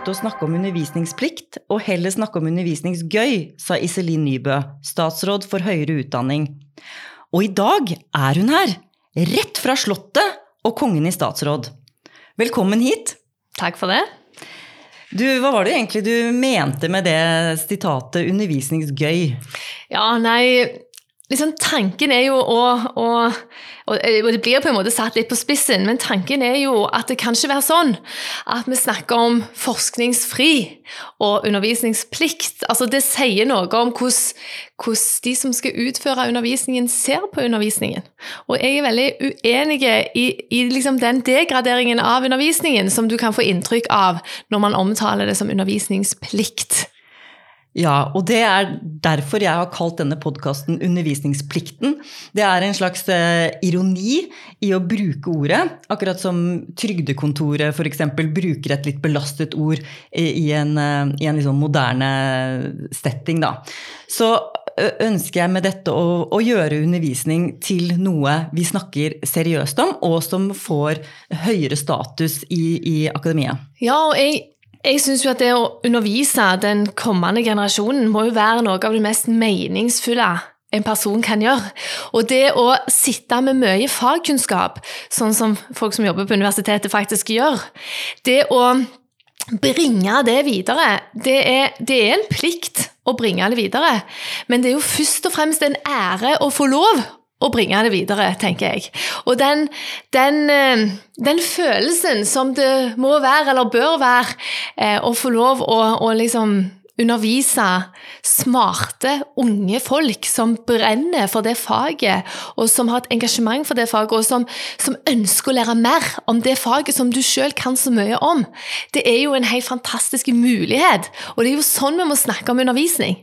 Slutte å snakke om undervisningsplikt, og heller snakke om undervisningsgøy, sa Iselin Nybø, statsråd for høyere utdanning. Og i dag er hun her! Rett fra Slottet og Kongen i statsråd. Velkommen hit. Takk for det. Du, hva var det egentlig du mente med det sitatet 'undervisningsgøy'? Ja, nei liksom, Tanken er jo å, å, og Det blir på en måte satt litt på spissen, men tanken er jo at det kan ikke være sånn at vi snakker om forskningsfri og undervisningsplikt. Altså Det sier noe om hvordan de som skal utføre undervisningen, ser på undervisningen. Og jeg er veldig uenig i, i liksom den degraderingen av undervisningen som du kan få inntrykk av når man omtaler det som undervisningsplikt. Ja, og det er derfor jeg har kalt denne podkasten Undervisningsplikten. Det er en slags eh, ironi i å bruke ordet, akkurat som Trygdekontoret f.eks. bruker et litt belastet ord i en, eh, i en liksom moderne setting. Da. Så ønsker jeg med dette å, å, gjøre undervisning til noe vi snakker seriøst om, og som får høyere status i, i akademia. Ja, og jeg jeg syns jo at det å undervise den kommende generasjonen må jo være noe av det mest meningsfulle en person kan gjøre. Og det å sitte med mye fagkunnskap, sånn som folk som jobber på universitetet faktisk gjør, det å bringe det videre, det er, det er en plikt å bringe det videre. Men det er jo først og fremst en ære å få lov og bringe det videre, tenker jeg. Og den, den, eh, den, følelsen som det må være, eller bør være, eh, å få lov å, å liksom undervise smarte, unge folk som brenner for det faget, og som har et engasjement for det faget, og som, som ønsker å lære mer om det faget som du sjøl kan så mye om. Det er jo en helt fantastisk mulighet, og det er jo sånn vi må snakke om undervisning.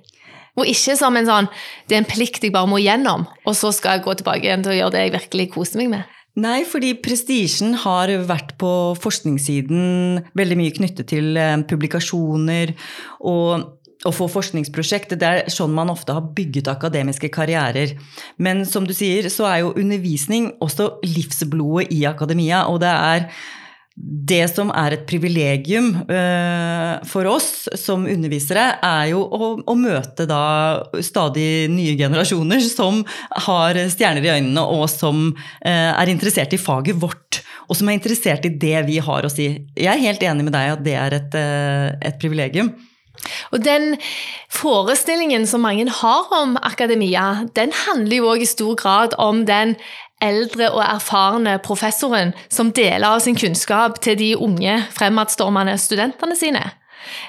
Og ikke som en sånn det er en plikt jeg bare må gjennom, og så skal jeg gå tilbake igjen til å gjøre det jeg virkelig koser meg med. Nei, fordi prestisjen har vært på forskningssiden veldig mye knyttet til eh, publikasjoner og å få forskningsprosjekt. Det er sånn man ofte har bygget akademiske karrierer. Men som du sier, så er jo undervisning også livsblodet i akademia. Og det er det som er et privilegium uh, for oss som undervisere, er jo å, å, møte da stadig nye generasjoner som har stjerner i øynene, og som uh, er interessert i faget vårt. Og som er interessert i det vi har å si. Jeg er helt enig med deg at det er et, uh, et privilegium. Og den forestillingen som mange har om akademia, den handler jo òg i stor grad om den eldre og erfarne professoren som deler av sin kunnskap til de unge, fremadstormende studentene sine.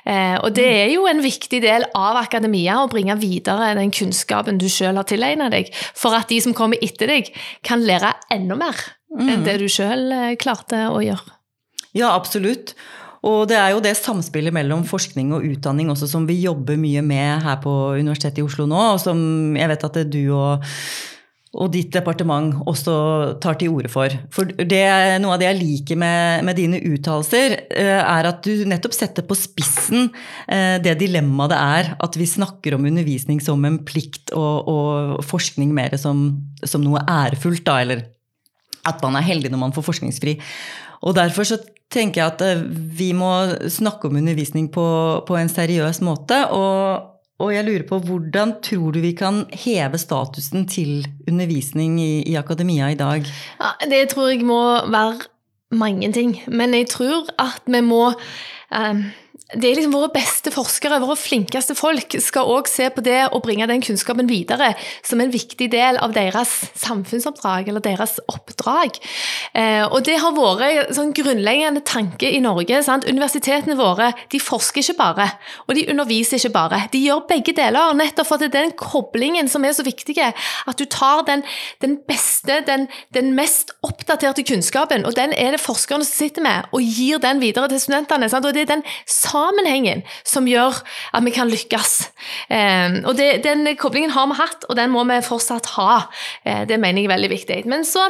Eh, og det er jo en viktig del av akademia å bringe videre den kunnskapen du sjøl har tilegnet deg, for at de som kommer etter deg, kan lære enda mer enn det du sjøl eh, klarte å gjøre. Ja, absolutt. Og det er jo det samspillet mellom forskning og utdanning også som vi jobber mye med her på Universitetet i Oslo nå, og som jeg vet at du og og ditt departement også tar til orde for. For det, Noe av det jeg liker med, med dine uttalelser, eh, er at du nettopp setter på spissen eh, det dilemmaet det er at vi snakker om undervisning som en plikt og, og forskning mer som, som, noe ærefullt, da, eller at man er heldig når man får forskningsfri. Og derfor så tenker jeg at eh, vi må snakke om undervisning på, på en seriøs måte. og og jeg lurer på hvordan tror du vi kan heve statusen til undervisning i, i akademia i dag? Ja, det tror jeg må være mange ting. Men jeg tror at vi må um det er liksom Våre beste forskere, våre flinkeste folk, skal òg se på det og bringe den kunnskapen videre som en viktig del av deres samfunnsoppdrag eller deres oppdrag. Eh, og Det har vært sånn grunnleggende tanke i Norge. Sant? Universitetene våre de forsker ikke bare, og de underviser ikke bare. De gjør begge deler, nettopp for det er den koblingen som er så viktig. At du tar den, den beste, den, den, mest oppdaterte kunnskapen, og den er det forskerne som sitter med, og gir den videre til studentene. Sant? Og det er den sammenhengen som gjør at vi kan lykkes. Eh, og det, Den koblingen har vi hatt, og den må vi fortsatt ha. Eh, det mener jeg er veldig viktig. Men så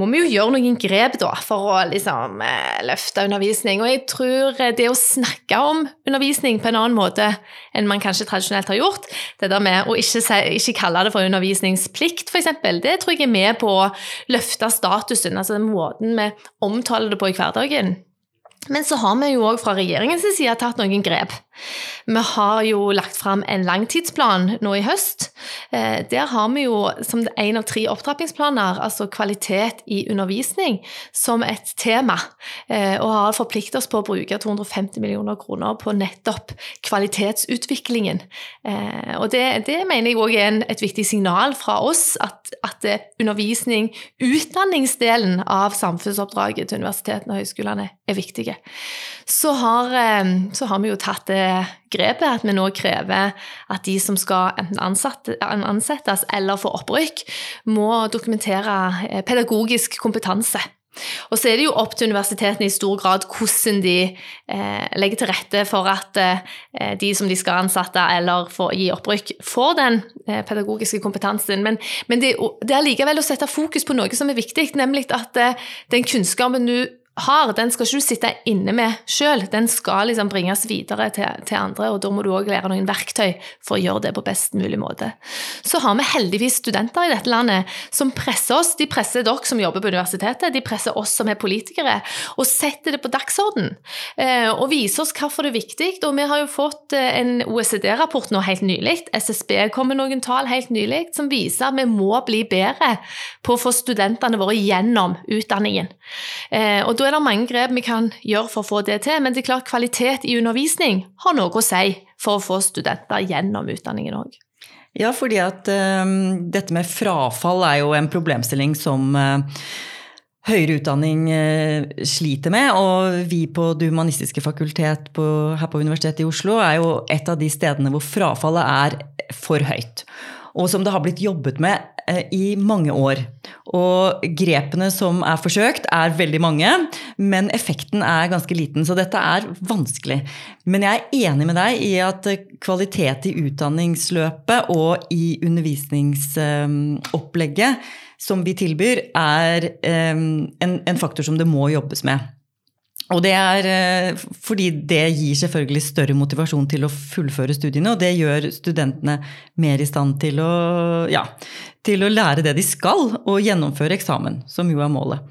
må vi jo gjøre noen grep da, for å liksom, eh, løfte undervisning. Og jeg tror det å snakke om undervisning på en annen måte enn man kanskje tradisjonelt har gjort, det der med å ikke, se, ikke kalle det for undervisningsplikt, f.eks., det tror jeg er med på å løfte statusen, altså den måten vi omtaler det på i hverdagen. Men så har vi jo òg fra regjeringens side tatt noen grep. Vi har jo lagt fram en langtidsplan nå i høst. Eh, der har vi jo som en av tre opptrappingsplaner altså kvalitet i undervisning som et tema. Eh, og har forpliktet oss på å bruke 250 millioner kroner på nettopp kvalitetsutviklingen. Eh, og det, det mener jeg òg er et viktig signal fra oss, at, at undervisning, utdanningsdelen av samfunnsoppdraget til universitetene og høyskolene er viktige. Så har, så har vi jo tatt det grepet at vi nå krever at de som skal enten ansettes eller få opprykk, må dokumentere eh, pedagogisk kompetanse. Og så er det jo opp til universitetene i stor grad hvordan de eh, legger til rette for at eh, de som de skal ansette eller få, gi opprykk, får den eh, pedagogiske kompetansen. Men, men det, det, er likevel å sette fokus på noe som er viktig, nemlig at eh, den kunnskapen du har, den skal ikke du sitte inne med sjøl. Den skal liksom bringes videre til, til andre, og da må du òg lære noen verktøy for å gjøre det på best mulig måte. Så har vi heldigvis studenter i dette landet som presser oss. De presser dere som jobber på universitetet, de presser oss som er politikere, og setter det på dagsorden. Eh, og viser oss hvorfor det er viktig. Og vi har jo fått eh, en OECD-rapport nå helt nylig, SSB kom med noen tall helt nylig, som viser at vi må bli bedre på å få studentene våre gjennom utdanningen. Eh, og da er det mange grep vi kan gjøre for å få det til, men det er klart kvalitet i undervisning har noe å si for å få studenter gjennom utdanningen òg. Ja, fordi at um, dette med frafall er jo en problemstilling som uh, høyere utdanning uh, sliter med. Og vi på Det humanistiske fakultet på, her på Universitetet i Oslo er jo et av de stedene hvor frafallet er for høyt og som det har blitt jobbet med eh, i mange år. Og grepene som er forsøkt, er veldig mange, men effekten er ganske liten. Så dette er vanskelig. Men jeg er enig med deg i at kvalitet i utdanningsløpet og i undervisningsopplegget som vi tilbyr, er eh, en faktor som det må jobbes med. Og det er eh, fordi det gir selvfølgelig større motivasjon til å fullføre studiene, og det gjør studentene mer i stand til å, ja, til å lære det de skal, og gjennomføre eksamen, som jo er målet.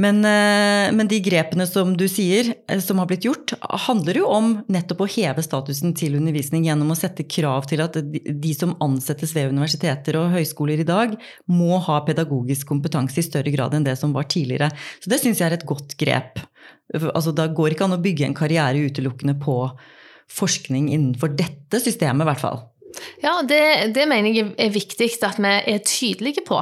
Men, eh, men, de grepene som du sier, eh, som har blitt gjort, handler jo om nettopp å heve statusen til undervisning gjennom å sette krav til at de som ansettes ved universiteter og høyskoler i dag, må ha pedagogisk kompetanse i større grad enn det som var tidligere. Så det syns jeg er et godt grep. Altså, da går ikke an å bygge en karriere utelukkende på forskning innenfor dette systemet, i hvert fall. Ja, det, det, mener jeg er viktig at vi er tydelige på.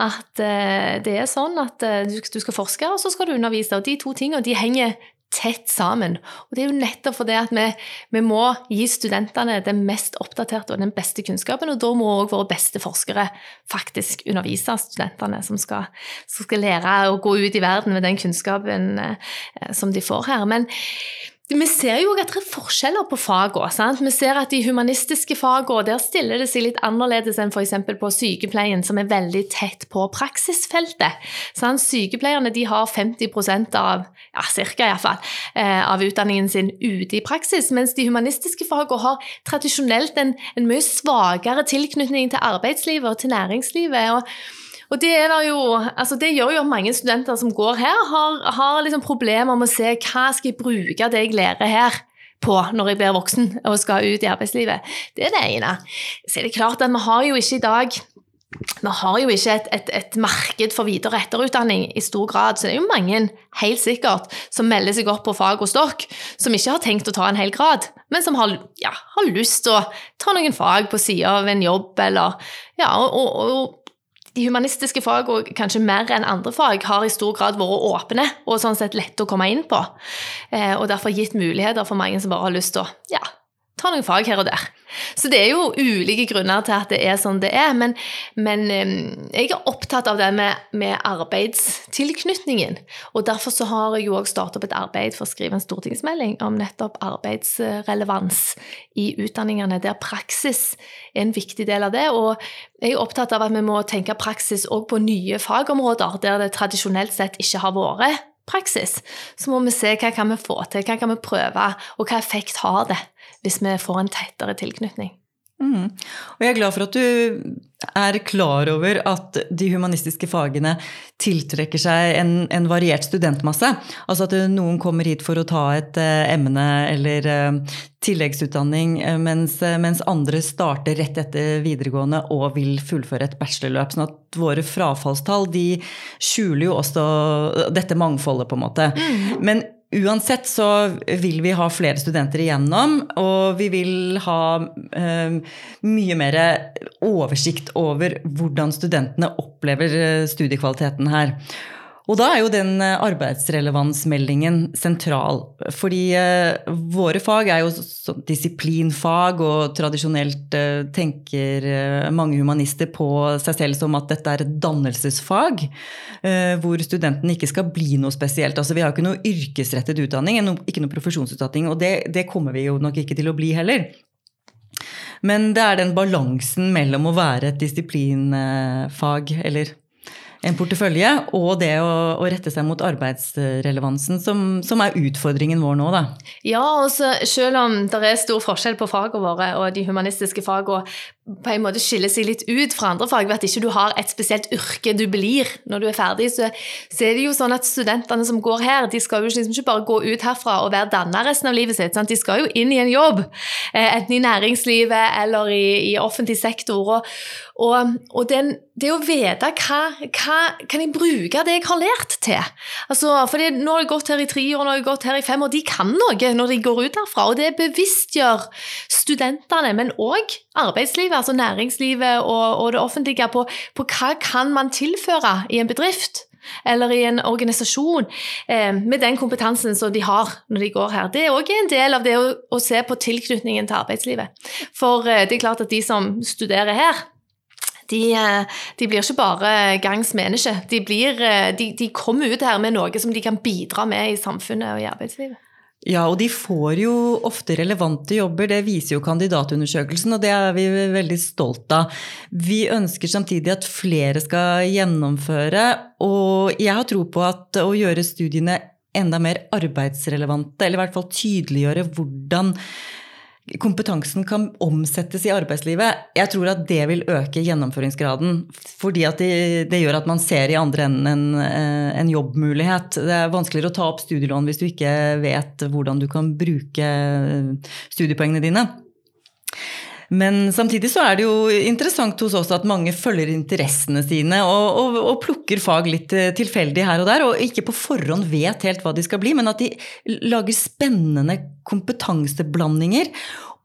At uh, det er sånn at du, du, skal forske, og så skal du undervise. Og de to tingene de henger tett sammen. Og det er jo nettopp fordi at vi, vi, må gi studentene den mest oppdaterte og den beste kunnskapen, og da må òg våre beste forskere faktisk undervise studentene som skal, som skal, lære å gå ut i verden med den kunnskapen uh, som de får her. Men vi ser jo at det er forskjeller på fagene. Vi ser at de humanistiske fagene der stiller det seg litt annerledes enn f.eks. på sykepleien, som er veldig tett på praksisfeltet. Sant? Sykepleierne har 50% av ja, cirka i fall, eh, av utdanningen sin ute i praksis, mens de humanistiske fagene har tradisjonelt en, en mye svakere tilknytning til arbeidslivet og til næringslivet. og og det, jo, altså det, gjør jo at mange studenter som går her, har, har liksom problemer med å se hva skal jeg bruke det jeg lærer her på når jeg blir voksen og skal ut i arbeidslivet. Det er det ene. Så er det klart at vi har jo ikke i dag vi har jo ikke et, et, et, marked for videre- og etterutdanning i stor grad, så det er jo mange helt sikkert som melder seg opp på fag og dere, som ikke har tenkt å ta en hel grad, men som har, ja, har lyst til å ta noen fag på sida av en jobb, eller ja, og, og, og de humanistiske og kanskje mer enn andre fag, har i stor grad vært åpne og sånn sett lette å komme inn på. Eh, og derfor gitt muligheter for mange som bare har lyst til å ja, ta noen fag her og der. Så det er jo ulike grunner til at det er sånn det er, men, men jeg er opptatt av det med, med, arbeidstilknytningen. Og derfor så har jeg jo òg startet opp et arbeid for å skrive en stortingsmelding om nettopp arbeidsrelevans i utdanningene, der praksis er en viktig del av det. Og jeg er opptatt av at vi må tenke praksis òg på nye fagområder, der det tradisjonelt sett ikke har vært praksis. Så må vi se hva kan vi få til, hva kan vi prøve, og hva effekt har det hvis vi får en tettere tilknytning. Mm. Og jeg er glad for at du er klar over at de humanistiske fagene tiltrekker seg en, en variert studentmasse. Altså at noen kommer hit for å ta et eh, emne eller eh, tilleggsutdanning, uh, mens, mens, andre starter rett etter videregående og vil fullføre et bachelorløp. Sånn at våre frafallstall de skjuler jo også dette mangfoldet, på en måte. Mm. Men Uansett så vil vi ha flere studenter igjennom, og vi vil ha eh, mye mer oversikt over hvordan studentene opplever eh, studiekvaliteten her. Og da er jo den eh, arbeidsrelevansmeldingen sentral. Fordi eh, våre fag er jo disiplinfag, og tradisjonelt eh, tenker mange humanister på seg selv som at dette er et dannelsesfag. Hvor studenten ikke skal bli noe spesielt. Altså, vi har jo ikke noe yrkesrettet utdanning, ikke noe profesjonsutdanning. Og det, det kommer vi jo nok ikke til å bli heller. Men det er den balansen mellom å være et disiplinfag, eller en portefølje, og det å, å, rette seg mot arbeidsrelevansen, som, som, er utfordringen vår nå, da. Ja, og selv om det er stor forskjell på fagene våre og de humanistiske fagene på en måte skiller seg litt ut fra andre fag ved at ikke du har et spesielt yrke du blir når du er ferdig, så, så er det jo sånn at studentene som går her, de skal jo liksom ikke bare gå ut herfra og være danna resten av livet sitt. Sant? De skal jo inn i en jobb, eh, enten i næringslivet eller i, i offentlig sektor. Og, og, og den, det å vite hva, hva kan jeg bruke det jeg har lært til? Altså, for Nå har jeg gått her i tre år, nå har jeg gått her i fem år. De kan noe når de går ut herfra, og det bevisstgjør studentene, men òg arbeidslivet altså næringslivet og, og det offentlige, på, på, hva kan man tilføre i en bedrift eller i en organisasjon eh, med den kompetansen som de har når de går her. Det er òg en del av det å, å, se på tilknytningen til arbeidslivet. For eh, det er klart at de som studerer her, de, eh, de, blir ikke bare gangs menneske. De, eh, de, de, kommer ut her med noe som de kan bidra med i samfunnet og i arbeidslivet. Ja, og de får jo ofte relevante jobber, det viser jo kandidatundersøkelsen, og det er vi veldig stolt av. Vi ønsker samtidig at flere skal gjennomføre, og jeg har tro på at å gjøre studiene enda mer arbeidsrelevante, eller i hvert fall tydeliggjøre hvordan kompetansen kan omsettes i arbeidslivet, jeg tror at det vil øke gjennomføringsgraden. Fordi at det, det gjør at man ser i andre enden en, eh, en, jobbmulighet. Det er vanskeligere å ta opp studielån hvis du ikke vet hvordan du kan bruke studiepoengene dine. Men samtidig så er det jo interessant hos oss at mange følger interessene sine og, og, og, plukker fag litt eh, tilfeldig her og der, og ikke på forhånd vet helt hva de skal bli, men at de lager spennende kompetanseblandinger.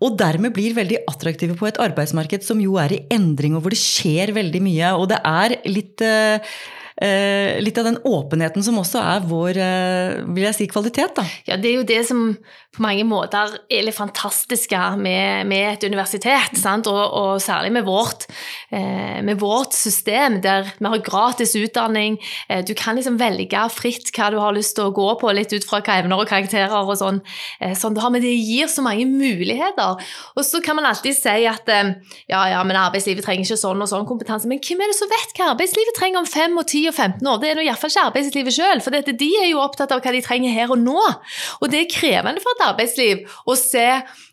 Og dermed blir veldig attraktive på et arbeidsmarked som jo er i endring, og hvor det skjer veldig mye. Og det er litt Eh, litt av den åpenheten som også er vår eh, vil jeg si, kvalitet. Da. Ja, Det er jo det som på mange måter er litt fantastiske med, med et universitet. Og, og, særlig med vårt, eh, med vårt, system, der vi har gratis utdanning. Du kan liksom velge fritt hva du har lyst til å gå på, litt ut fra hva evner og karakterer og sånn. sånn har, men det gir så mange muligheter. Og så kan man alltid si at ja, ja, men arbeidslivet trenger ikke sånn og sånn kompetanse. Men hvem er det som vet hva arbeidslivet trenger om fem og ti 15 år. Det er iallfall ikke arbeidslivet sjøl, for de er jo opptatt av hva de trenger her og nå. Og det er krevende for et arbeidsliv å se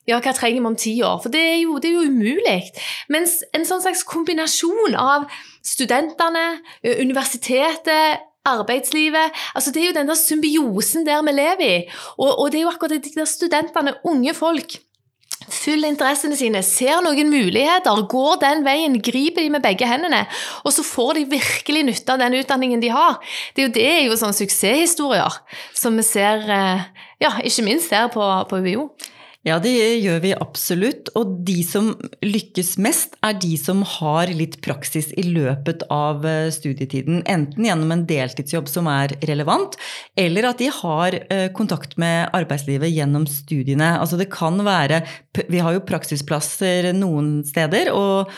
ja, hva trenger vi om ti år, for det er jo, det er jo umulig. Mens en sånn slags kombinasjon av studentene, universitetet, arbeidslivet. altså Det er jo den der symbiosen der vi lever i. Og, og det er jo akkurat de der studentene, unge folk følger interessene sine, ser noen muligheter, går den veien, griper de med begge hendene, og så får de virkelig nytte av den utdanningen de har. Det er jo, det er jo sånne suksesshistorier som vi ser, eh, ja, ikke minst her på, på UiO. Ja, det gjør vi absolutt. Og de som lykkes mest, er de som har litt praksis i løpet av eh, studietiden. Enten gjennom en deltidsjobb som er relevant, eller at de har eh, kontakt med arbeidslivet gjennom studiene. Altså det kan være Vi har jo praksisplasser noen steder. og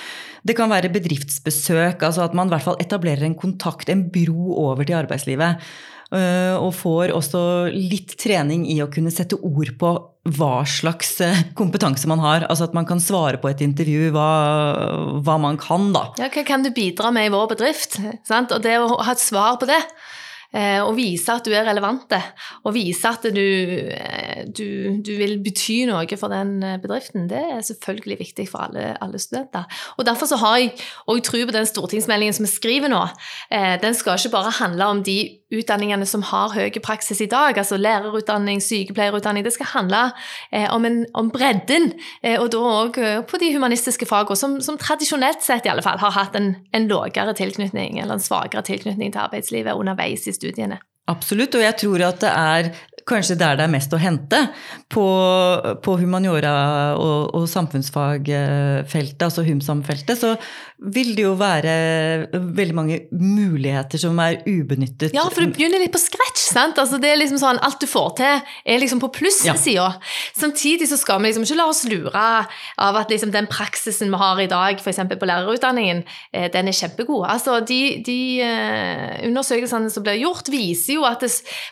det kan være bedriftsbesøk, altså at man i hvert fall etablerer en kontakt, en bro over til arbeidslivet. Eh, og får også litt trening i å kunne sette ord på hva slags eh, kompetanse man har. Altså at man kan svare på et intervju hva, hva man kan, da. Ja, hva kan du bidra med i vår bedrift? Sant? Og det å ha et svar på det. eh, og vise at du er relevant, og vise at du, du, du, vil bety noe for den bedriften, det er selvfølgelig viktig for alle, alle studenter. Og Derfor så har jeg òg tro på den stortingsmeldingen som vi skriver nå. Den skal ikke bare handle om de utdanningene som har høy praksis i dag, altså lærerutdanning, sykepleierutdanning. Det skal handle om, en, om bredden, og da òg på de humanistiske fagene, som, som, tradisjonelt sett i alle fall har hatt en, en lavere tilknytning eller en svakere tilknytning til arbeidslivet underveis i studiene. Absolutt, og jeg tror at det er kanskje der det er mest å hente. På, på humaniora- og, og samfunnsfagfeltet, altså HUMSAM-feltet, så vil det jo være veldig mange muligheter som er ubenyttet. Ja, for du begynner litt på scratch. sant? Altså, det er liksom sånn, Alt du får til, er liksom på plussida. Ja. Samtidig så skal vi liksom ikke la oss lure av at liksom den praksisen vi har i dag, f.eks. på lærerutdanningen, eh, den er kjempegod. Altså, De, de uh, undersøkelsene som blir gjort, viser jo at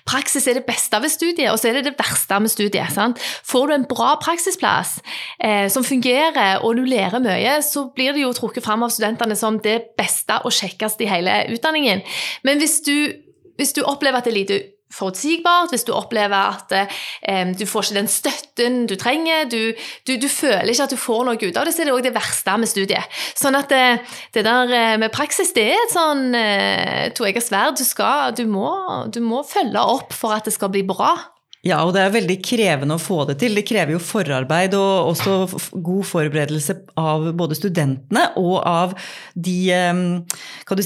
praksis er det beste ved studiet, og så er det det verste med studiet. sant? Får du en bra praksisplass eh, som fungerer, og du lærer mye, så blir det jo trukket fram av studentene som det beste og kjekkeste i hele utdanningen. Men hvis du, hvis du opplever at det er lite forutsigbart, hvis du opplever at eh, du får ikke den støtten du trenger, du, du, du, føler ikke at du får noe ut av det, så er det òg det verste med studiet. Sånn at det, eh, det der eh, med praksis, det er et sånn eh, toegget sverd. Du, du, du må følge opp for at det skal bli bra. Ja, og det er veldig krevende å få det til. Det krever jo forarbeid og også god forberedelse av både studentene og av de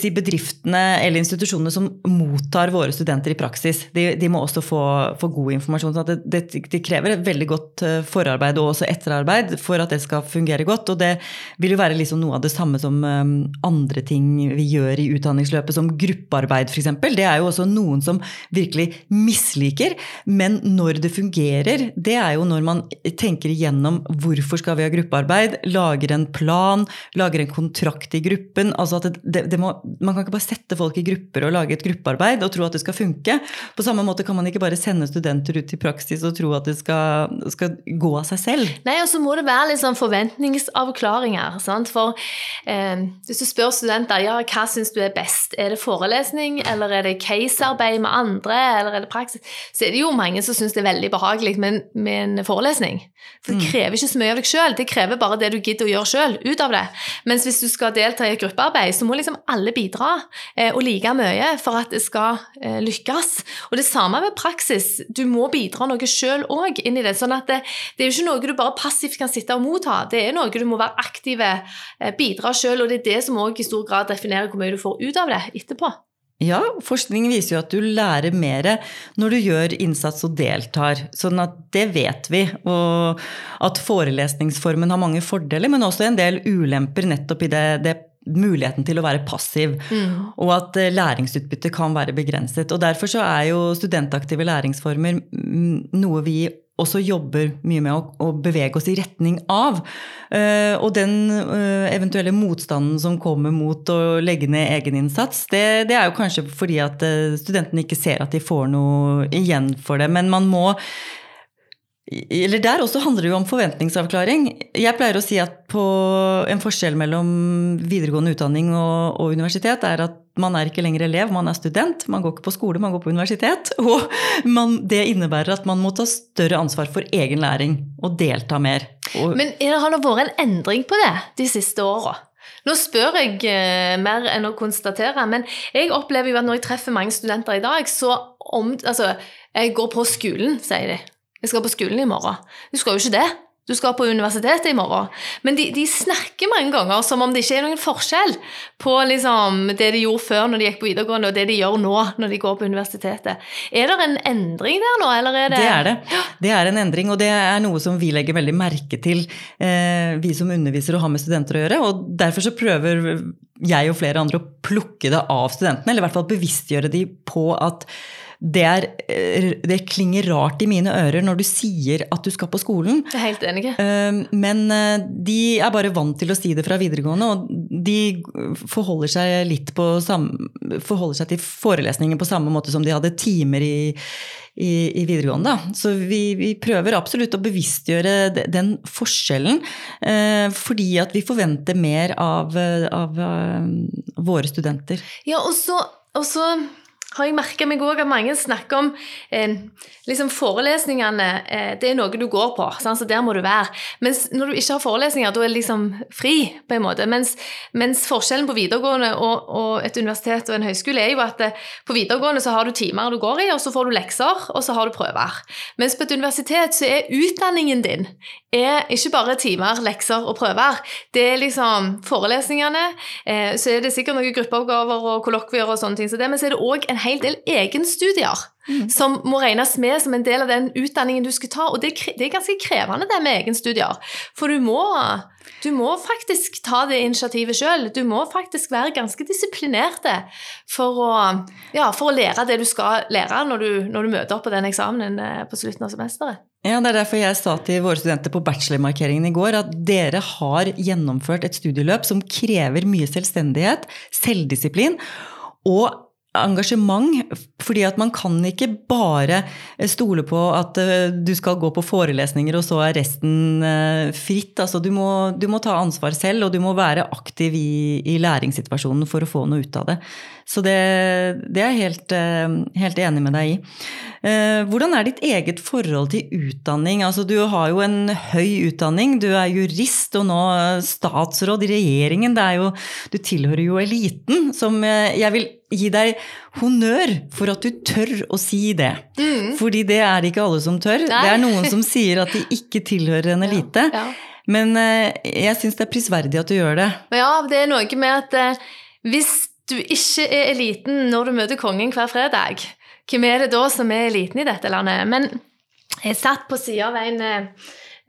si, bedriftene eller institusjonene som mottar våre studenter i praksis. De, de må også få, få, god informasjon. så det, det, det, krever et veldig godt eh, forarbeid og også etterarbeid for at det skal fungere godt. Og det vil jo være liksom noe av det samme som andre ting vi gjør i utdanningsløpet, som gruppearbeid f.eks. Det er jo også noen som virkelig misliker. men når det fungerer, det er jo når man tenker igjennom hvorfor skal vi ha gruppearbeid, lager en plan, lager en kontrakt i gruppen. altså at det, det må, Man kan ikke bare sette folk i grupper og lage et gruppearbeid og tro at det skal funke. På samme måte kan man ikke bare sende studenter ut i praksis og tro at det skal, skal gå av seg selv. Nei, og så må det være sånn forventningsavklaringer. Sant? For eh, hvis du spør studenter ja, hva syns du er best, er det forelesning, eller er det casearbeid med andre, eller er det praksis, så er det jo mange som som syns det er veldig behagelig med, med, en forelesning. For det mm. krever ikke så mye av deg sjøl, det krever bare det du gidder å gjøre sjøl, ut av det. Mens hvis du skal delta i et gruppearbeid, så må liksom alle bidra, eh, og like mye, for at det skal eh, lykkes. Og det samme med praksis. Du må bidra noe sjøl òg inn i det. sånn at det, det, er jo ikke noe du bare passivt kan sitte og motta, det er noe du må være aktive, eh, bidra sjøl, og det er det som òg i stor grad definerer hvor mye du får ut av det etterpå. Ja, forskning viser jo at du lærer mer når du gjør innsats og deltar. Sånn at det vet vi. Og at forelesningsformen har mange fordeler, men også en del ulemper nettopp i det, det muligheten til å være passiv. Mm. Og at eh, læringsutbyttet kan være begrenset. Og derfor så er jo studentaktive læringsformer noe vi også jobber mye med å, å bevege oss i retning av. Uh, og den uh, eventuelle motstanden som kommer mot å legge ned egeninnsats, det, det er jo kanskje fordi at uh, studentene ikke ser at de får noe igjen for det. Men man må eller Der også handler det jo om forventningsavklaring. Jeg pleier å si at en forskjell mellom videregående utdanning og, og, universitet er at man er ikke lenger elev, man er student. Man går ikke på skole, man går på universitet. Og man, det innebærer at man må ta større ansvar for egen læring og delta mer. Og Men har det vært en endring på det de siste åra? Nå spør jeg eh, mer enn å konstatere, men jeg opplever jo at når jeg treffer mange studenter i dag, så om Altså, jeg går på skolen, sier de. Jeg skal på skolen i morgen. Du skal jo ikke det. Du skal på universitetet i morgen. Men de, de, snakker mange ganger som om det ikke er noen forskjell på liksom, det de gjorde før når de gikk på videregående, og det de gjør nå når de går på universitetet. Er det en endring der nå, eller er det Det er det. Det er en endring, og det er noe som vi legger veldig merke til, eh, vi som underviser og har med studenter å gjøre. Og derfor så prøver jeg og flere andre å plukke det av studentene, eller i hvert fall bevisstgjøre de på at det, er, eh, det, klinger rart i mine ører når du sier at du skal på skolen. Jeg er helt enig. Ehm, men eh, de er bare vant til å si det fra videregående, og de forholder seg litt på samme, forholder seg til forelesninger på samme måte som de hadde timer i, i, i videregående. Da. Så vi, vi, prøver absolutt å bevisstgjøre den forskjellen, eh, fordi at vi forventer mer av, av våre studenter. Ja, og så har jeg merka meg òg at mange snakker om eh, liksom forelesningene eh, Det er noe du går på, sant? så der må du være. Mens når du ikke har forelesninger, da er det liksom fri, på en måte. Mens, mens forskjellen på videregående og, og, et universitet og en høyskole er jo at eh, på videregående så har du timer du går i, og så får du lekser, og så har du prøver. Mens på et universitet så er utdanningen din er ikke bare timer, lekser og prøver. Det er liksom forelesningene, eh, så er det sikkert noen gruppeoppgaver og kollokvier og sånne ting, så det, men så er det òg en hel del egenstudier mm. som må regnes med som en del av den utdanningen du skal ta. Og det, det er ganske krevende, det med egenstudier. For du må, du må faktisk ta det initiativet sjøl. Du må faktisk være ganske disiplinerte for å, ja, for å lære det du skal lære når du, når du møter opp på den eksamenen eh, på slutten av semesteret. Ja, Det er derfor jeg sa til våre studenter på bachelormarkeringen i går at dere har gjennomført et studieløp som krever mye selvstendighet, selvdisiplin og engasjement. Fordi at man kan ikke bare stole på at eh, du skal gå på forelesninger, og så er resten eh, fritt. Altså, du, må, du må ta ansvar selv, og du må være aktiv i, i læringssituasjonen for å få noe ut av det. Så det, det er jeg helt, eh, helt, enig med deg i. Hvordan er ditt eget forhold til utdanning? Altså, du har jo en høy utdanning, du er jurist og nå statsråd i regjeringen. Jo, du tilhører jo eliten, som jeg vil gi deg honnør for at du tør å si det. Mm. Fordi det er det ikke alle som tør. Nei. Det er noen som sier at de ikke tilhører en elite. Ja, ja. Men jeg syns det er prisverdig at du gjør det. Ja, det er noe med at hvis du ikke er eliten når du møter kongen hver fredag, hvem er det da som er eliten i dette landet? Men jeg satt på sida av en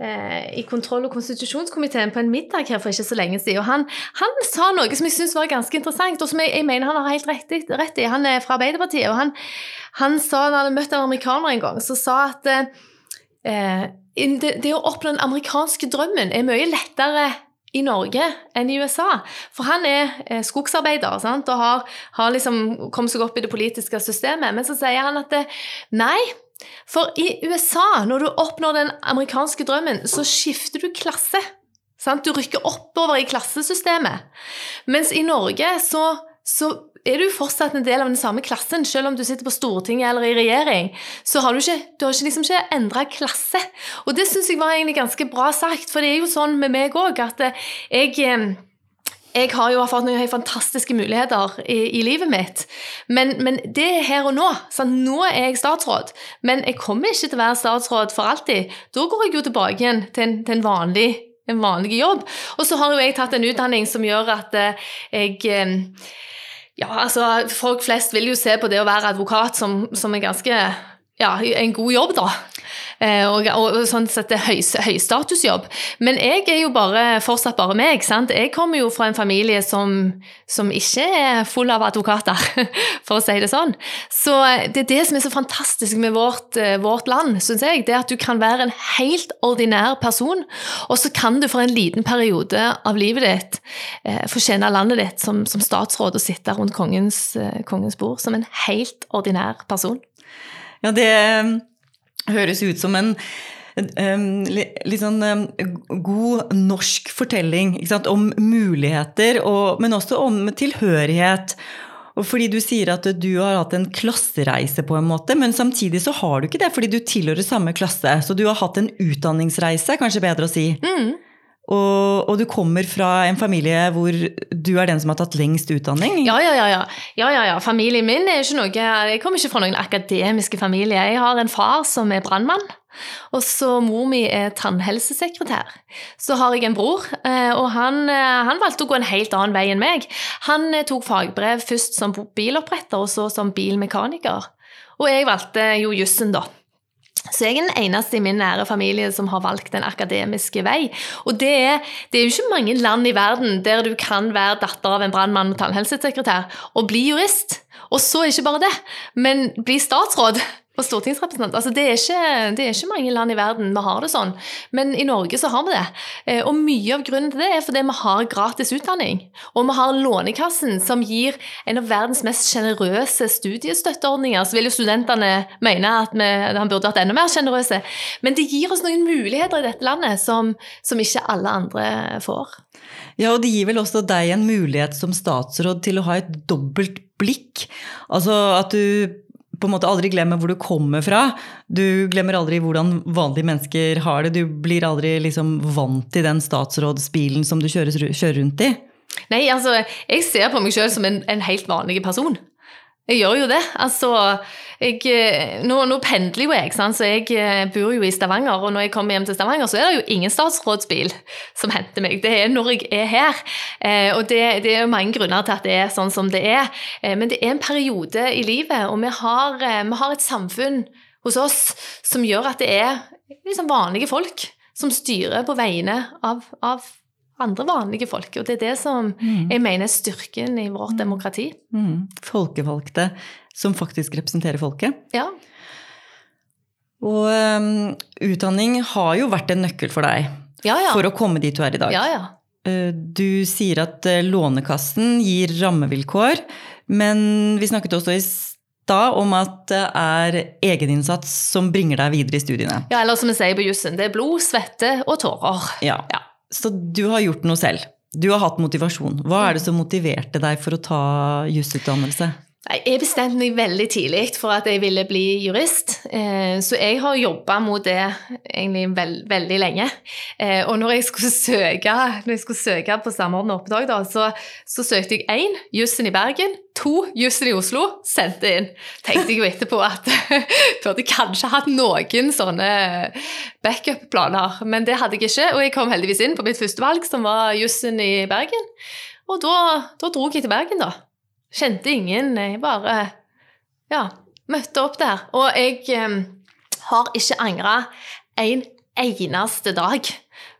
Eh, i kontroll- og konstitusjonskomiteen på en middag her for ikke så lenge siden. og Han, han sa noe som jeg syns var ganske interessant, og som jeg, jeg, mener han har helt rett i. Rett i. Han er fra Arbeiderpartiet, og han, han sa, da han hadde møtt en amerikaner en gang, så sa at eh, det, det å oppnå den amerikanske drømmen er mye lettere i Norge enn i USA. For han er eh, skogsarbeider sant? og har, har liksom kommet seg opp i det politiske systemet. Men så sier han at det, nei, for i USA, når du oppnår den amerikanske drømmen, så skifter du klasse. Sant? Du rykker oppover i klassesystemet. Mens i Norge så, så er du fortsatt en del av den samme klassen, selv om du sitter på Stortinget eller i regjering. Så har du ikke, du ikke, liksom ikke endra klasse. Og det syns jeg var egentlig ganske bra sagt, for det er jo sånn med meg òg at jeg jeg har jo erfart noen fantastiske muligheter i, i livet mitt. Men, men, det er her og nå. Sant? Nå er jeg statsråd. Men jeg kommer ikke til å være statsråd for alltid. Da går jeg jo tilbake igjen til en, til en vanlig en vanlig jobb. Og så har jo jeg tatt en utdanning som gjør at eh, jeg Ja, altså, folk flest vil jo se på det å være advokat som, som en ganske ja, en god jobb, da. Eh, og, og, sånn sett høy, høystatusjobb. Men jeg er jo bare, fortsatt bare meg. sant? Jeg kommer jo fra en familie som, som ikke er full av advokater, for å si det sånn. Så det er det som er så fantastisk med vårt, eh, vårt land, syns jeg. Det at du kan være en helt ordinær person, og så kan du for en liten periode av livet ditt eh, få tjene landet ditt som, som, statsråd og sitte rundt kongens, eh, kongens bord som en helt ordinær person. Ja, det høres ut som en litt sånn god norsk fortelling om muligheter, og, men også om tilhørighet. Og fordi du sier at du har hatt en klassereise, på en måte, men samtidig så har du ikke det, fordi du tilhører samme klasse. Så du har hatt en utdanningsreise, kanskje bedre å si. Mm. Og, og, du kommer fra en familie hvor du er den som har tatt lengst utdanning? Ja, ja, ja. ja. ja, ja. Familien min er ikke noe Jeg kommer ikke fra noen akademiske familie. Jeg har en far som er brannmann. Og så mor mi er tannhelsesekretær. Så har jeg en bror, eh, og han, eh, han, valgte å gå en helt annen vei enn meg. Han eh, tok fagbrev først som biloppretter, og så som bilmekaniker. Og jeg valgte jo jussen, da. Så jeg er den eneste i min nære familie som har valgt den akademiske vei. Og det er, det er jo ikke mange land i verden der du kan være datter av en brannmann og tannhelsesekretær og bli jurist. Og så ikke bare det, men bli statsråd. Og stortingsrepresentant. Altså, det, er ikke, det er ikke mange land i verden vi har det sånn, men i Norge så har vi det. Eh, og mye av grunnen til det er fordi vi har gratis utdanning. Og vi har Lånekassen, som gir en av verdens mest sjenerøse studiestøtteordninger. Så vil jo studentene mene at vi, han burde vært enda mer sjenerøse. Men det gir oss noen muligheter i dette landet som, som ikke alle andre får. Ja, og det gir vel også deg en mulighet som statsråd til å ha et dobbelt blikk. Altså at du på en måte aldri glemmer hvor du kommer fra. Du glemmer aldri hvordan vanlige mennesker har det. Du blir aldri liksom vant til den statsrådsbilen som du kjører, kjører rundt i. Nei, altså, jeg ser på meg sjøl som en, en helt vanlig person. Jeg gjør jo det. Altså, jeg, eh, nå, nå, pendler jo jeg, sant? så jeg eh, bor jo i Stavanger. Og når jeg kommer hjem til Stavanger, så er det jo ingen statsrådsbil som henter meg. Det er når jeg er her. Eh, og det, det er jo mange grunner til at det er sånn som det er. Eh, men det er en periode i livet, og vi har, eh, vi har, et samfunn hos oss som gjør at det er liksom vanlige folk som styrer på vegne av, av andre vanlige folk. Og det er det som mm. jeg mener er styrken i vårt demokrati. Mm. Folkevalgte som faktisk representerer folket. Ja. Og um, utdanning har jo vært en nøkkel for deg ja, ja. for å komme dit du er i dag. Ja, ja. Uh, du sier at uh, Lånekassen gir rammevilkår, men vi snakket også i stad om at det er egeninnsats som bringer deg videre i studiene. Ja, eller som vi sier på jussen, det er blod, svette og tårer. Ja. ja. Så du har gjort noe selv. Du har hatt motivasjon. Hva er det som motiverte deg for å ta jusutdannelse? Jeg bestemte meg veldig tidlig for at jeg ville bli jurist, eh, så jeg har jobba mot det egentlig veld, veldig lenge. Eh, og når jeg skulle søke, jeg skulle søke på Samordna opptak, da, så, så, søkte jeg én jussen i Bergen, to jussen i Oslo, sendte inn. Tenkte jeg jo etterpå at jeg burde kanskje hatt noen sånne backup-planer, men det hadde jeg ikke. Og jeg kom heldigvis inn på mitt første valg, som var jussen i Bergen. Og da, da dro jeg til Bergen, da. Kjente ingen. Jeg bare ja, møtte opp der. Og jeg eh, har ikke angra en eneste dag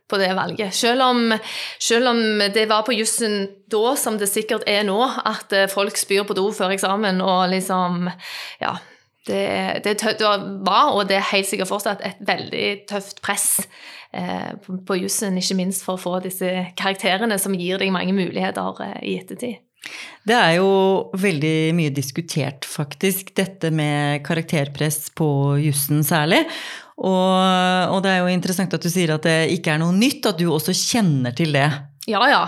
på det valget. Selv om, selv om det var på jussen da, som det sikkert er nå, at eh, folk spyr på do før eksamen og liksom Ja. Det, det, det var, og det er helt sikkert fortsatt, et veldig tøft press eh, på, på jussen, ikke minst for å få disse karakterene som gir deg mange muligheter eh, i ettertid. Det er jo veldig mye diskutert, faktisk, dette med karakterpress på jussen særlig. Og, og, det er jo interessant at du sier at det ikke er noe nytt, at du også kjenner til det. Ja, ja.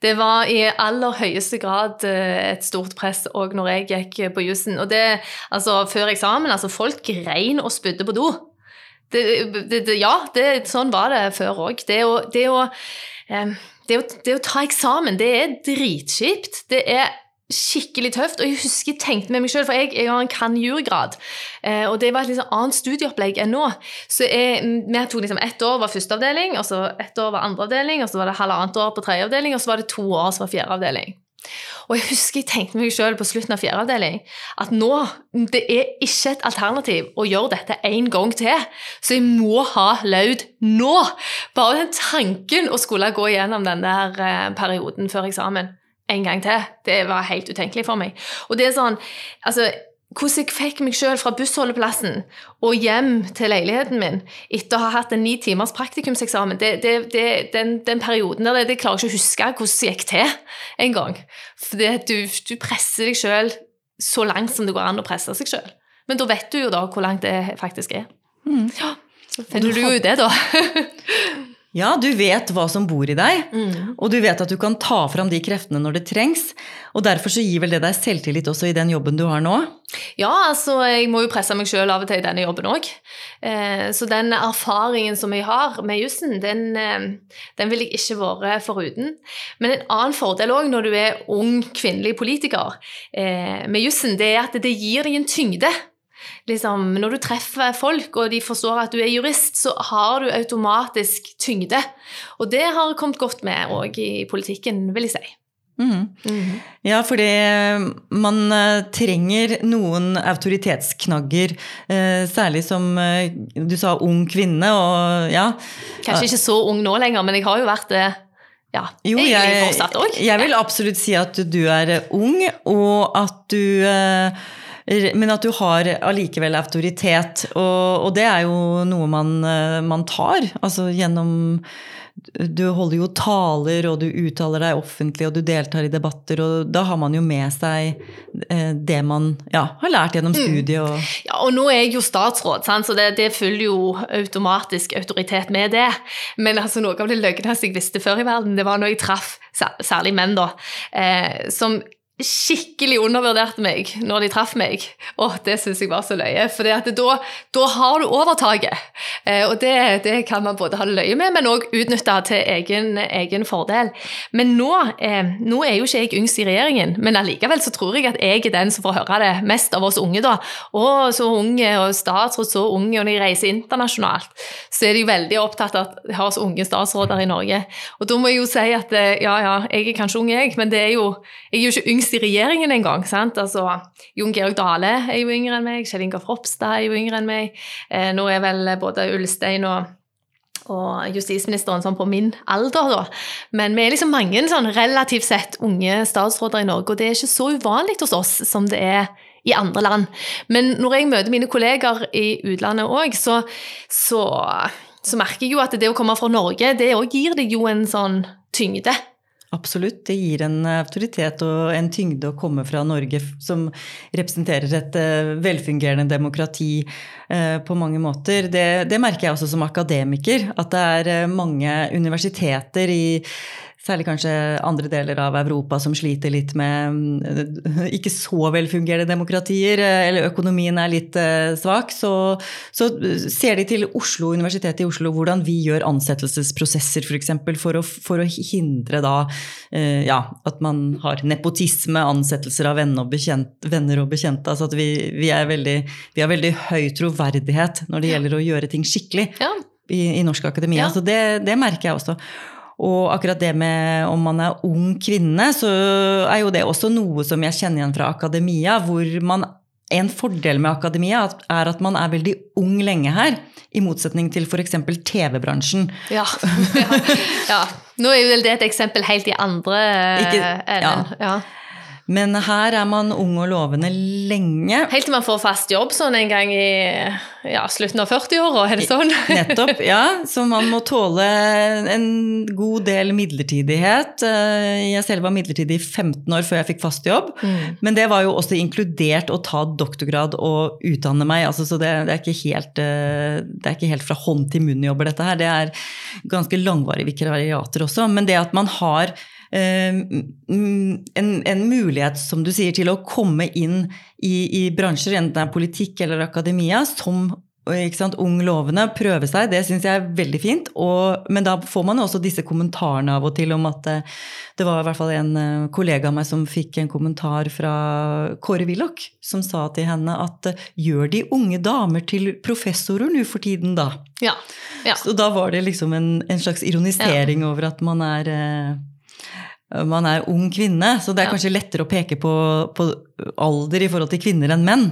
Det var i aller høyeste grad eh, et stort press òg når jeg gikk på jussen. Og det, altså før eksamen, altså folk grein og spydde på do. Det, det, ja, sånn var det før òg. Det å, det å eh, det det å ta eksamen, det er dritkjipt. Det er skikkelig tøft. Og jeg husker jeg tenkte med meg sjøl, for jeg, jeg, har en kan-jurgrad. Eh, og det var et liksom annet studieopplegg enn nå. Så jeg, vi tok liksom ett år var førsteavdeling, og så ett år var andreavdeling, og så var det halvannet år på tredjeavdeling, og så var det to år som var fjerdeavdeling. Og jeg husker jeg tenkte meg selv på slutten av fjerde avdeling at nå det er ikke et alternativ å gjøre dette en gang til. Så jeg må ha laud nå! Bare den tanken å skulle gå igjennom den der eh, perioden før eksamen en gang til, det var helt utenkelig for meg. Og det er sånn, altså hvordan jeg fikk meg selv fra bussholdeplassen og hjem til leiligheten min etter å ha hatt en ni timers praktikumseksamen, det, det, det, den, den, perioden der, det, klarer jeg ikke å huske hvordan det gikk til engang. For du, du, presser deg selv så langt som det går an å presse seg selv. Men da vet du jo da hvor langt det faktisk er. Mm. Ja, så finner du, du jo det, da. Ja, du vet hva som bor i deg, mm. og du vet at du kan ta fram de kreftene når det trengs. Og derfor så gir vel det deg selvtillit også i den jobben du har nå? Ja, altså jeg må jo presse meg sjøl av og til i denne jobben òg. Eh, så den erfaringen som jeg har med jussen, den, eh, den vil jeg ikke vært foruten. Men en annen fordel òg når du er ung kvinnelig politiker eh, med jussen, det er at det gir deg en tyngde liksom, Når du treffer folk, og de forstår at du er jurist, så har du automatisk tyngde. Og det har kommet godt med òg i politikken, vil jeg si. Mm. Mm. Ja, fordi man uh, trenger noen autoritetsknagger, uh, særlig som du sa ung kvinne og ja. Kanskje ikke så ung nå lenger, men jeg har jo vært det ja, jo, fortsatt. Jeg vil absolutt si at du er ung, og at du Men at du har allikevel autoritet, og, og det er jo noe man, man tar. Altså gjennom du holder jo taler, og du uttaler deg offentlig, og du deltar i debatter, og da har man jo med seg eh, det man ja, har lært gjennom mm. studiet. Og ja, og nå er jeg jo statsråd, sant? så det, det, følger jo automatisk autoritet med det. Men altså, noe av det løgneste jeg visste før i verden, det var når jeg traff særlig menn, da, eh, som skikkelig undervurderte meg når de traff meg. Og det syns jeg var så løye, for da, da, har du overtaket. Eh, og det, det, kan man både ha løye med, men òg utnytte til egen, egen, fordel. Men nå, eh, nå, er jo ikke jeg yngst i regjeringen, men allikevel så tror jeg at jeg er den som får høre det mest av oss unge, da. Å, så unge, og statsråd så unge, og når de reiser internasjonalt, så er de veldig opptatt av at vi har så unge statsråder i Norge. Og da må jeg jo si at eh, ja, ja, jeg er kanskje ung, jeg, men det er jo, jeg er jo ikke yngst i regjeringen engang. Altså, Jon Georg Dale er jo yngre enn meg, Kjell Ingar Ropstad er jo yngre enn meg. Nå er vel både Ulstein og og justisministeren sånn på min alder, da. Men vi er liksom mange sånn relativt sett unge statsråder i Norge, og det er ikke så uvanlig hos oss som det er i andre land. Men når jeg møter mine kolleger i utlandet òg, så, så, så, merker jeg jo at det å komme fra Norge, det òg gir deg jo en sånn tyngde. Absolutt. Det gir en autoritet og en tyngde å komme fra Norge som representerer et eh, velfungerende demokrati eh, på mange måter. Det, det merker jeg også som akademiker. At det er eh, mange universiteter i særlig kanskje andre deler av Europa som sliter litt med eh, ikke så velfungerende demokratier, eh, eller økonomien er litt eh, svak, så, så ser de til Oslo, Universitetet i Oslo hvordan vi gjør ansettelsesprosesser f.eks. For, eksempel, for, å, for å hindre da ja, at man har nepotisme, ansettelser av venner og, bekjente. venner og bekjente. Altså at vi, vi, veldig, vi, har veldig høy troverdighet når det gjelder å gjøre ting skikkelig. Ja. I, i, norsk akademia. Ja. Så det, det merker jeg også. Og akkurat det med om man er ung kvinne, så er jo det også noe som jeg kjenner igjen fra akademia, hvor man en fordel med akademia er at man er veldig ung lenge her. I motsetning til f.eks. TV-bransjen. Ja, ja, ja, Nå er jo det et eksempel helt i andre enden. Ja. Men her er man ung og lovende lenge. Helt til man får fast jobb sånn en gang i ja, slutten av 40-åra, er det sånn? Nettopp, ja. Så man må tåle en god del midlertidighet. Eh, jeg selv var midlertidig i 15 år før jeg fikk fast jobb. Mm. Men det var jo også inkludert å ta doktorgrad og utdanne meg. Altså, så det, det, er helt, eh, det, er ikke helt, fra hånd til munn-jobber, dette her. Det er ganske langvarige vikariater også. Men det at man har en, en, mulighet, som du sier, til å komme inn i, i bransjer, enten det er politikk eller akademia, som sant, ung lovende, prøve seg, det syns jeg er veldig fint. Og, men da får man jo også disse kommentarene av og til om at eh, det var i hvert fall en eh, kollega av meg som fikk en kommentar fra Kåre Willoch, som sa til henne at gjør de unge damer til professorer nå for tiden, da? Ja. ja. Så da var det liksom en, en slags ironisering ja. over at man er man er ung kvinne, så det er kanskje lettere å peke på, på, alder i forhold til kvinner enn menn.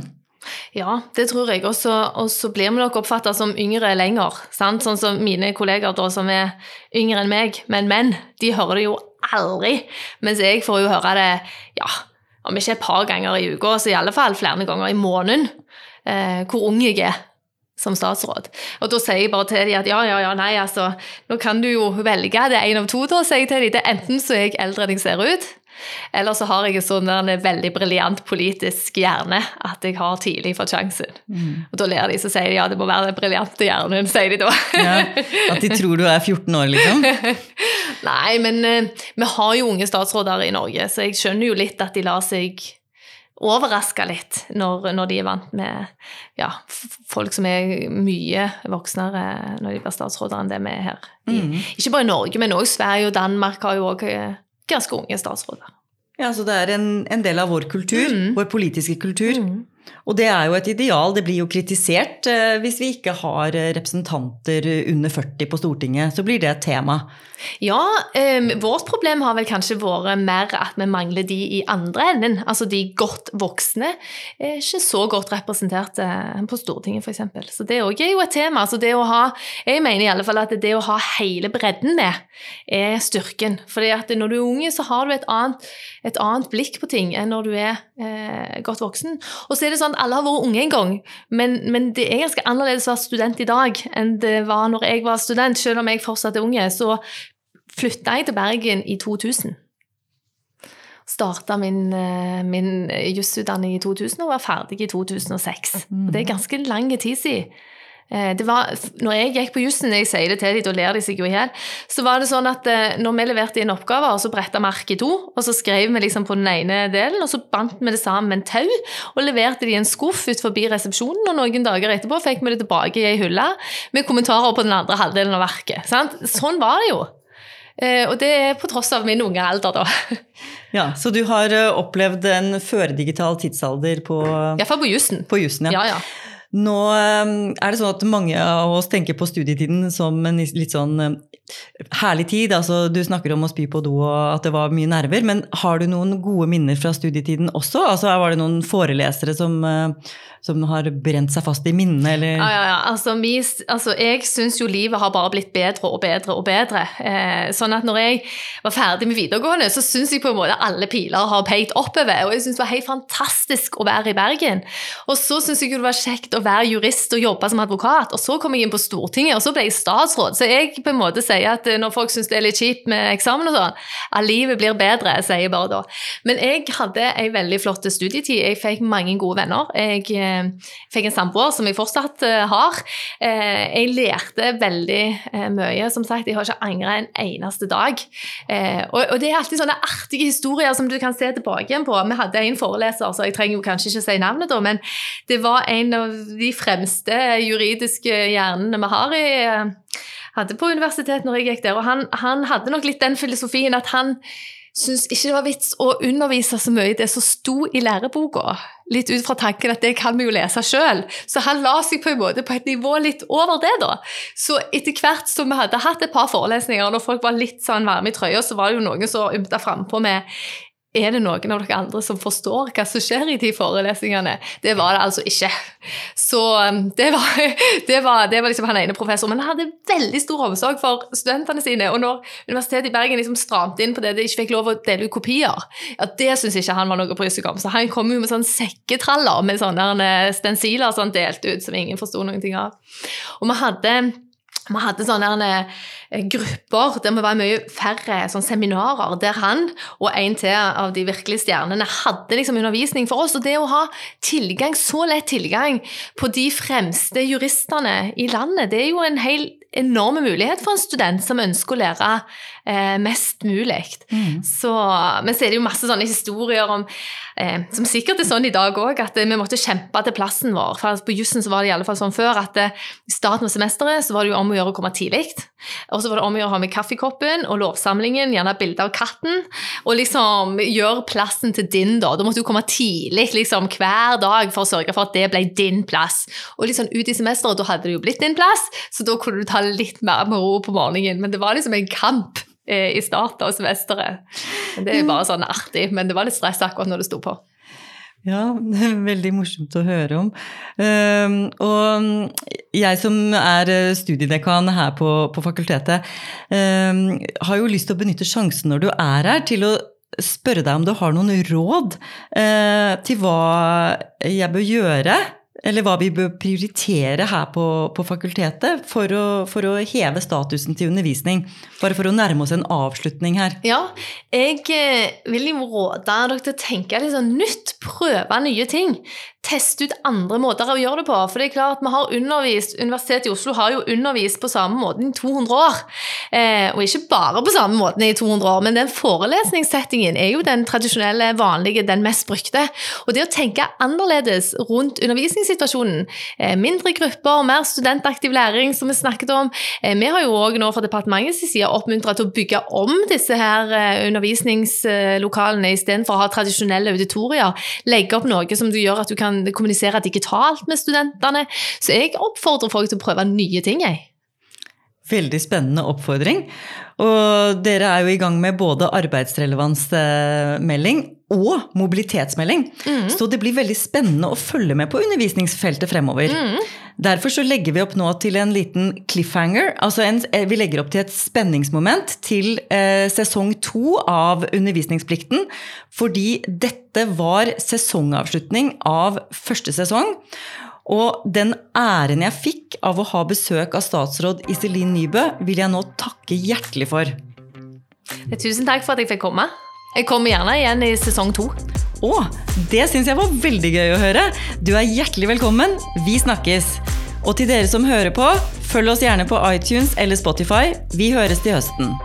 Ja, det tror jeg. Og så blir vi nok oppfatta som yngre lenger. Sant? Sånn som mine kolleger da, som er yngre enn meg, men menn, de hører det jo aldri. Mens jeg får jo høre det ja, om ikke et par ganger i uka, så i alle fall flere ganger i måneden. Eh, hvor ung jeg er som statsråd. Og da sier jeg bare til dem at ja, ja, ja, nei, altså, nå kan du jo velge. Det er én av to, da, sier jeg til dem. Det er enten så er jeg eldre enn jeg ser ut, eller så har jeg en sånn en veldig briljant politisk hjerne at jeg har tidlig fått sjansen. Mm. Og da ler de, så sier de ja, det må være den briljante hjernen, sier de da. ja, at de tror du er 14 år, liksom? nei, men uh, vi har jo unge statsråder i Norge, så jeg skjønner jo litt at de lar seg overraska litt når, når, de er vant med ja, folk som er mye voksnere når de blir statsråder enn det vi er her. Mm. Ikke bare i Norge, men også Sverige og Danmark har jo òg eh, ganske unge statsråder. Ja, Så det er en, en del av vår kultur, mm. vår politiske kultur. Mm. Og det er jo et ideal. Det blir jo kritisert eh, hvis vi ikke har eh, representanter under 40 på Stortinget. Så blir det et tema. Ja, eh, vårt problem har vel kanskje vært mer at vi mangler de i andre enden. Altså de godt voksne er ikke så godt representert eh, på Stortinget, f.eks. Så det òg er jo et tema. Altså det å ha, jeg mener i alle fall at det å ha hele bredden med er styrken. Fordi at når du er unge, så har du et annet, et annet blikk på ting enn når du er eh, godt voksen. Og så er det jo sånn alle har vært unge en gang, men, men det er ganske annerledes å være student i dag enn det var når jeg var student, selv om jeg fortsatt er unge. Så flytta jeg til Bergen i 2000. Starta min, eh, min jusutdanning i 2000 og var ferdig i 2006. Og det er ganske lang tid siden. Eh, det var, når jeg gikk på jussen, jeg sier det til dem, da ler de seg jo i hjel, så var det sånn at eh, når vi leverte inn oppgaver, så bretta vi arket i to, og så skrev vi liksom på den ene delen, og så bandt vi det sammen med en tau, og leverte det i en skuff ut forbi resepsjonen, og noen dager etterpå fikk vi det tilbake i ei hylle med kommentarer på den andre halvdelen av arket. Sant? Sånn var det jo. Eh, og det er på tross av min unge alder, da. Ja, Så du har opplevd en førdigital tidsalder på Iallfall på jussen. På jussen, ja. Ja, ja. Nå eh, er det sånn at mange av oss tenker på studietiden som en litt sånn eh, herlig tid. Altså, du snakker om å spy på do og at det var mye nerver. Men har du noen gode minner fra studietiden også? Altså, var det noen forelesere som, eh, som har brent seg fast i minnet, eller? Ja, ja, ja. Altså, vi, altså jeg syns jo livet har bare blitt bedre og bedre og bedre. Eh, sånn at når jeg var ferdig med videregående, så syns jeg på en måte alle piler har pekt oppover. Og jeg syns det var helt fantastisk å være i Bergen. Og så syns jeg jo det var kjekt å være jurist og jobbe som advokat. Og så kom jeg inn på Stortinget, og så ble jeg statsråd. Så jeg på en måte sier at når folk syns det er litt kjipt med eksamen og sånn, at livet blir bedre, sier jeg bare da. Men jeg hadde ei veldig flott studietid. Jeg fikk mange gode venner. Jeg eh, fikk en samboer som jeg fortsatt eh, har. Eh, jeg lærte veldig eh, mye. Som sagt, jeg har ikke angra en eneste dag. Eh, og, det er alltid sånne artige historier som du kan se tilbake igjen på. Vi hadde en foreleser, så jeg trenger jo kanskje ikke si navnet, da, men det var en av de fremste juridiske hjernene vi har i eh, hadde på universitetet når jeg gikk der. Og han, han hadde nok litt den filosofien at han syntes ikke det var vits å undervise så mye i det som sto i læreboka. Litt ut fra tanken at det kan vi jo lese sjøl. Så han la seg på en måte på et nivå litt over det, da. Så etter hvert som vi hadde hatt et par forelesninger, når folk var litt sånn varme i trøya, så var det jo noen som ymta frampå med er det noen av dere andre som forstår hva som skjer i de forelesningene? Det var det altså ikke. Så um, det var, det var, det var liksom han ene professoren. Men han hadde veldig stor omsorg for studentene sine. Og når Universitetet i Bergen liksom stramte inn på det de ikke fikk lov å dele ut kopier, ja, det syns ikke han var noe å bry seg om. Så han kom jo med sånn sekketraller med sånne eh, stensiler som han delte ut, som ingen forsto noen ting av. Og vi hadde vi hadde sånne eh, grupper der vi var mye færre sånn seminarer, der han og en til av de virkelige stjernene hadde liksom undervisning for oss. Og det å ha tilgang, så lett tilgang på de fremste juristene i landet, det er jo en helt enorme mulighet for en student som ønsker å lære eh, mest mulig. Mm. Så, men så er det jo masse sånne historier om eh, Som sikkert er sånn i dag òg, at vi måtte kjempe til plassen vår. For På jussen så var det i alle fall sånn før at eh, i starten av semesteret så var det jo om å gjøre å komme tidlig. Og så var det om å gjøre å ha med kaffekoppen og lovsamlingen, gjerne bilde av katten. Og liksom gjøre plassen til din, da. Da måtte du komme tidlig liksom, hver dag for å sørge for at det ble din plass. Og liksom ut i semesteret, da hadde det jo blitt din plass, så da kunne du ta litt mer med ro på morgenen. Men det var liksom en kamp eh, i starten av semesteret. Det er bare sånn artig, men det var litt stress akkurat når det sto på. Ja, det er veldig morsomt å høre om. Uh, og jeg som er eh, studiedekan her på, på fakultetet, uh, har jo lyst til å benytte sjansen når du er her, til å spørre deg om du har noen råd uh, til hva jeg bør gjøre eller hva vi bør prioritere her på, på fakultetet for å, for å, heve statusen til undervisning. Bare for å nærme oss en avslutning her. Ja, jeg eh, vil jo råde dere til å tenke litt sånn nytt, prøve nye ting teste ut andre måter å gjøre det på. For det er klart, vi har undervist, Universitetet i Oslo har jo undervist på samme måte i 200 år. Eh, og ikke bare på samme måte i 200 år, men den forelesningssettingen er jo den tradisjonelle, vanlige, den mest brukte. Og det å tenke annerledes rundt undervisningssituasjonen, eh, mindre grupper, mer studentaktiv læring, som vi snakket om. Eh, vi har jo òg nå fra departementets side oppmuntra til å bygge om disse her eh, undervisningslokalene istedenfor å ha tradisjonelle auditorier. Legge opp noe som du gjør at du kan kommunisere digitalt med studentene. Så jeg oppfordrer folk til å prøve nye ting. jeg. Veldig spennende oppfordring. Og dere er jo i gang med både arbeidsrelevansmelding og mobilitetsmelding. Mm. Så det blir veldig spennende å følge med på undervisningsfeltet fremover. Mm. Derfor så legger vi opp nå til en liten cliffhanger. altså en, eh, Vi legger opp til et spenningsmoment til eh, sesong to av Undervisningsplikten. Fordi dette var sesongavslutning av første sesong. Og den æren jeg fikk av å ha besøk av statsråd Iselin Nybø, vil jeg nå takke hjertelig for. Tusen takk for at jeg fikk komme. Jeg kommer gjerne igjen i sesong to. Å, det syns jeg var veldig gøy å høre. Du er hjertelig velkommen. Vi snakkes. Og til dere som hører på, følg oss gjerne på iTunes eller Spotify. Vi høres til høsten.